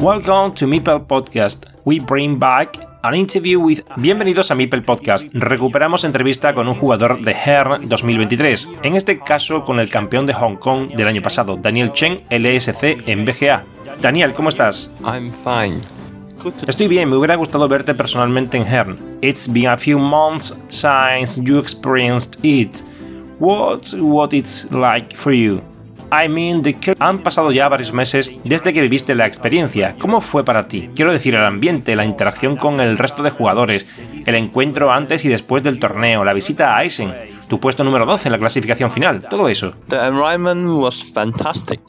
Welcome to Meeple Podcast. We bring back an interview with. Bienvenidos a Meeple Podcast. Recuperamos entrevista con un jugador de Hearn 2023. En este caso con el campeón de Hong Kong del año pasado, Daniel Chen, LSC en BGA. Daniel, ¿cómo estás? I'm fine. Estoy bien, me hubiera gustado verte personalmente en Hearn. It's been a few months since you experienced it. What what it's like for you? I mean, han pasado ya varios meses desde que viviste la experiencia. ¿Cómo fue para ti? Quiero decir, el ambiente, la interacción con el resto de jugadores, el encuentro antes y después del torneo, la visita a Eisen, tu puesto número 12 en la clasificación final, todo eso. The environment was fantastic.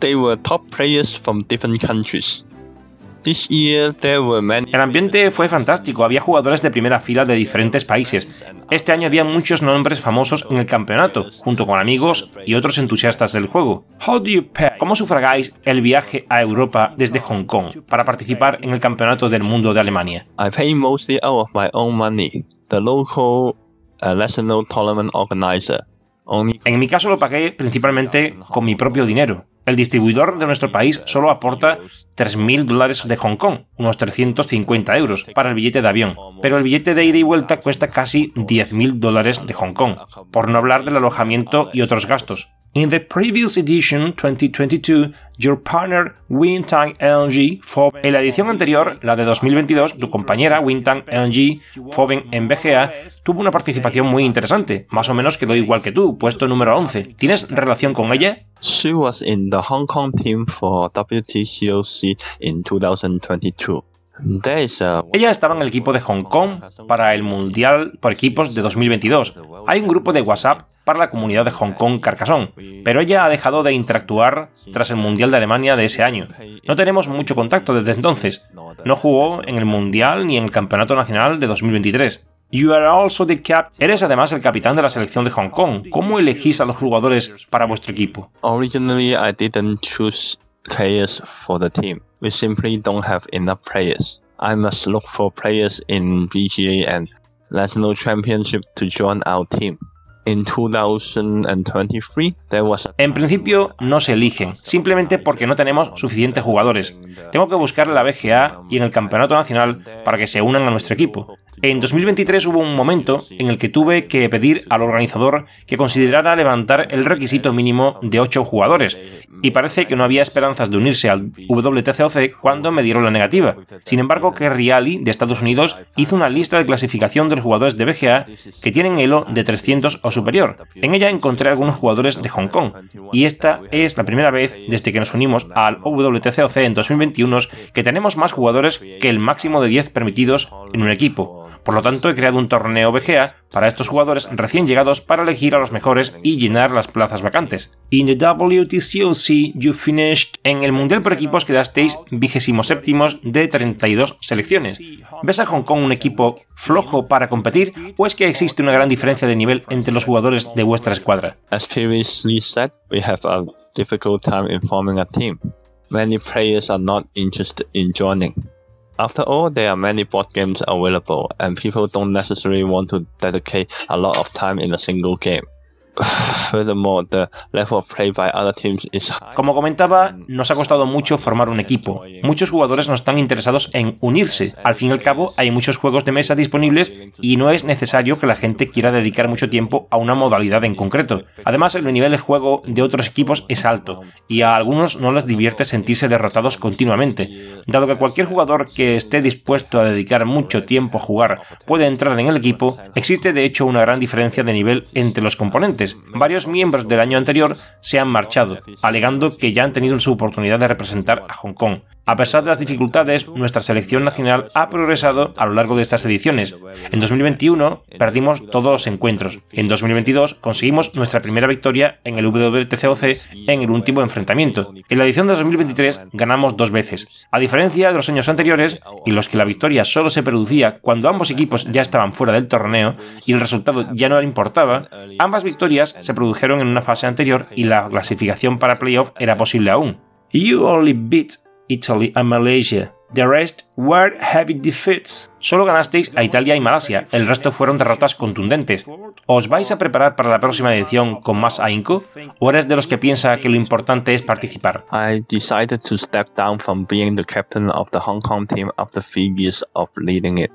They were top players from different countries. El ambiente fue fantástico, había jugadores de primera fila de diferentes países. Este año había muchos nombres famosos en el campeonato, junto con amigos y otros entusiastas del juego. How do you pay? ¿Cómo sufragáis el viaje a Europa desde Hong Kong para participar en el Campeonato del Mundo de Alemania? En mi caso lo pagué principalmente con mi propio dinero. El distribuidor de nuestro país solo aporta 3.000 dólares de Hong Kong, unos 350 euros, para el billete de avión, pero el billete de ida y vuelta cuesta casi 10.000 dólares de Hong Kong, por no hablar del alojamiento y otros gastos. In the previous edition 2022, your partner Wintang LG Foben. En la edición anterior, la de 2022, tu compañera Wintang LG Foben en BGA tuvo una participación muy interesante, más o menos quedó igual que tú, puesto número 11. ¿Tienes relación con ella? She was in the Hong Kong team for WTCOC in 2022. Ella estaba en el equipo de Hong Kong para el Mundial por equipos de 2022. Hay un grupo de WhatsApp para la comunidad de Hong Kong Carcassonne, pero ella ha dejado de interactuar tras el Mundial de Alemania de ese año. No tenemos mucho contacto desde entonces. No jugó en el Mundial ni en el Campeonato Nacional de 2023. You are also the cap Eres además el capitán de la selección de Hong Kong. ¿Cómo elegís a los jugadores para vuestro equipo? Originally, I didn't choose players for the team. We simply don't have enough players. I must look for players in BGA and national championship to join our team. In 2023, there was En principio no se eligen, simplemente porque no tenemos suficientes jugadores. Tengo que buscar en la BGA y en el Campeonato Nacional para que se unan a nuestro equipo. En 2023 hubo un momento en el que tuve que pedir al organizador que considerara levantar el requisito mínimo de 8 jugadores, y parece que no había esperanzas de unirse al WTCOC cuando me dieron la negativa. Sin embargo, que Riali de Estados Unidos hizo una lista de clasificación de los jugadores de BGA que tienen elo de 300 o superior. En ella encontré algunos jugadores de Hong Kong, y esta es la primera vez desde que nos unimos al WTCOC en 2021 que tenemos más jugadores que el máximo de 10 permitidos en un equipo. Por lo tanto, he creado un torneo BGA para estos jugadores recién llegados para elegir a los mejores y llenar las plazas vacantes. In the WTCOC, you finished. En el Mundial por equipos quedasteis 27 de 32 selecciones. ¿Ves a Hong Kong un equipo flojo para competir o es que existe una gran diferencia de nivel entre los jugadores de vuestra escuadra? As previously said, we have a difficult time in forming a team. Many players are not interested in joining. After all, there are many board games available, and people don't necessarily want to dedicate a lot of time in a single game. Como comentaba, nos ha costado mucho formar un equipo. Muchos jugadores no están interesados en unirse. Al fin y al cabo, hay muchos juegos de mesa disponibles y no es necesario que la gente quiera dedicar mucho tiempo a una modalidad en concreto. Además, el nivel de juego de otros equipos es alto y a algunos no les divierte sentirse derrotados continuamente. Dado que cualquier jugador que esté dispuesto a dedicar mucho tiempo a jugar puede entrar en el equipo, existe de hecho una gran diferencia de nivel entre los componentes. Varios miembros del año anterior se han marchado, alegando que ya han tenido su oportunidad de representar a Hong Kong. A pesar de las dificultades, nuestra selección nacional ha progresado a lo largo de estas ediciones. En 2021 perdimos todos los encuentros. En 2022 conseguimos nuestra primera victoria en el WTCOC en el último enfrentamiento. En la edición de 2023 ganamos dos veces. A diferencia de los años anteriores, en los que la victoria solo se producía cuando ambos equipos ya estaban fuera del torneo y el resultado ya no importaba, ambas victorias se produjeron en una fase anterior y la clasificación para playoff era posible aún. You only beat Italy and Malaysia. The rest were heavy defeats. Solo ganasteis a Italia y Malasia, el resto fueron derrotas contundentes. ¿Os vais a preparar para la próxima edición con más ahínco? ¿O eres de los que piensa que lo importante es participar? I decided to step down from being the captain of the Hong Kong team after three years of leading it.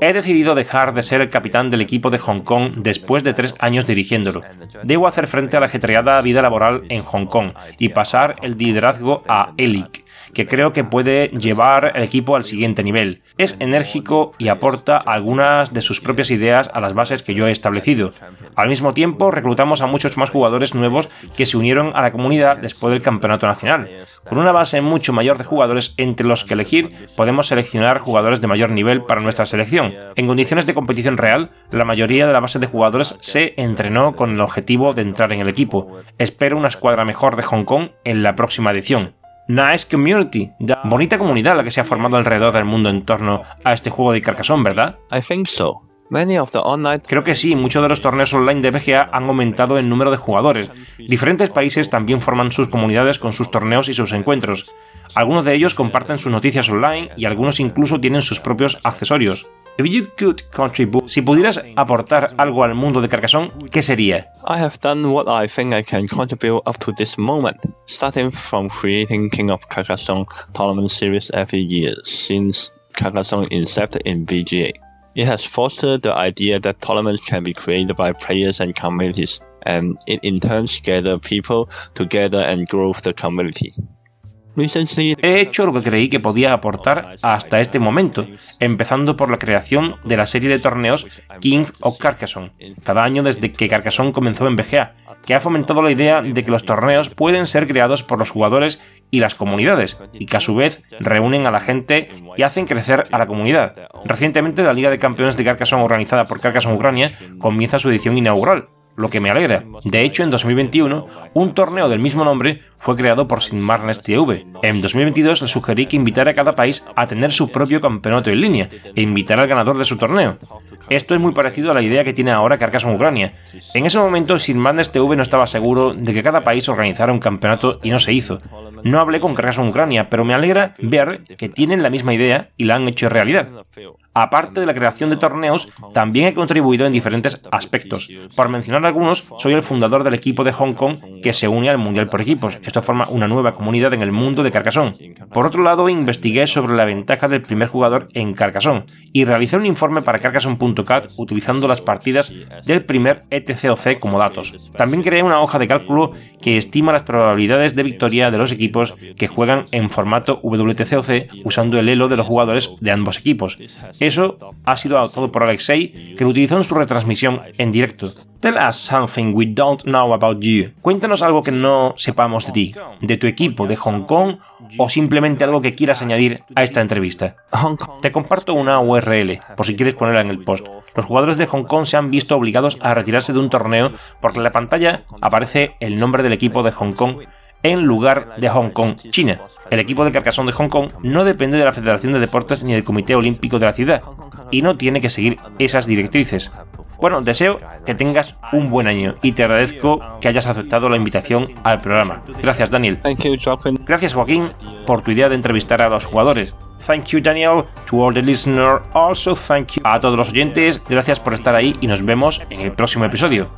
He decidido dejar de ser el capitán del equipo de Hong Kong después de tres años dirigiéndolo. Debo hacer frente a la ajetreada vida laboral en Hong Kong y pasar el liderazgo a Elic que creo que puede llevar el equipo al siguiente nivel. Es enérgico y aporta algunas de sus propias ideas a las bases que yo he establecido. Al mismo tiempo, reclutamos a muchos más jugadores nuevos que se unieron a la comunidad después del campeonato nacional. Con una base mucho mayor de jugadores entre los que elegir, podemos seleccionar jugadores de mayor nivel para nuestra selección. En condiciones de competición real, la mayoría de la base de jugadores se entrenó con el objetivo de entrar en el equipo. Espero una escuadra mejor de Hong Kong en la próxima edición. Nice community. Bonita comunidad la que se ha formado alrededor del mundo en torno a este juego de Carcassonne, ¿verdad? I think so. Many of the online... Creo que sí, muchos de los torneos online de BGA han aumentado el número de jugadores. Diferentes países también forman sus comunidades con sus torneos y sus encuentros. Algunos de ellos comparten sus noticias online y algunos incluso tienen sus propios accesorios. If you could contribute, si pudieras aportar algo al mundo de Carcassonne, ¿qué sería? I have done what I think I can contribute up to this moment, starting from creating King of Carcassonne tournament series every year since Carcassonne incepted in VGA. It has fostered the idea that tournaments can be created by players and communities, and it in turn gathers people together and grows the community. He hecho lo que creí que podía aportar hasta este momento, empezando por la creación de la serie de torneos King of Carcassonne, cada año desde que Carcassonne comenzó en BGA, que ha fomentado la idea de que los torneos pueden ser creados por los jugadores y las comunidades, y que a su vez reúnen a la gente y hacen crecer a la comunidad. Recientemente la Liga de Campeones de Carcassonne organizada por Carcassonne Ucrania comienza su edición inaugural, lo que me alegra. De hecho, en 2021, un torneo del mismo nombre fue creado por Sinmarnes TV. En 2022 le sugerí que invitara a cada país a tener su propio campeonato en línea e invitar al ganador de su torneo. Esto es muy parecido a la idea que tiene ahora Carcassonne Ucrania. En ese momento, Sinmarnes TV no estaba seguro de que cada país organizara un campeonato y no se hizo. No hablé con Carcassonne Ucrania, pero me alegra ver que tienen la misma idea y la han hecho realidad. Aparte de la creación de torneos, también he contribuido en diferentes aspectos. Por mencionar algunos, soy el fundador del equipo de Hong Kong que se une al Mundial por Equipos. Esto forma una nueva comunidad en el mundo de Carcassonne. Por otro lado, investigué sobre la ventaja del primer jugador en Carcassonne y realicé un informe para Carcassonne.cat utilizando las partidas del primer ETCOC como datos. También creé una hoja de cálculo que estima las probabilidades de victoria de los equipos que juegan en formato WTCOC usando el elo de los jugadores de ambos equipos. Eso ha sido adoptado por Alexei, que lo utilizó en su retransmisión en directo. Tell us something we don't know about you. Cuéntanos algo que no sepamos de ti, de tu equipo, de Hong Kong o simplemente algo que quieras añadir a esta entrevista. Te comparto una URL, por si quieres ponerla en el post. Los jugadores de Hong Kong se han visto obligados a retirarse de un torneo porque en la pantalla aparece el nombre del equipo de Hong Kong en lugar de Hong Kong, China. El equipo de Carcassonne de Hong Kong no depende de la Federación de Deportes ni del Comité Olímpico de la ciudad y no tiene que seguir esas directrices. Bueno, deseo que tengas un buen año y te agradezco que hayas aceptado la invitación al programa. Gracias, Daniel. Gracias, Joaquín, por tu idea de entrevistar a los jugadores. Thank you, Daniel. To all the listeners, also thank you. A todos los oyentes, gracias por estar ahí y nos vemos en el próximo episodio.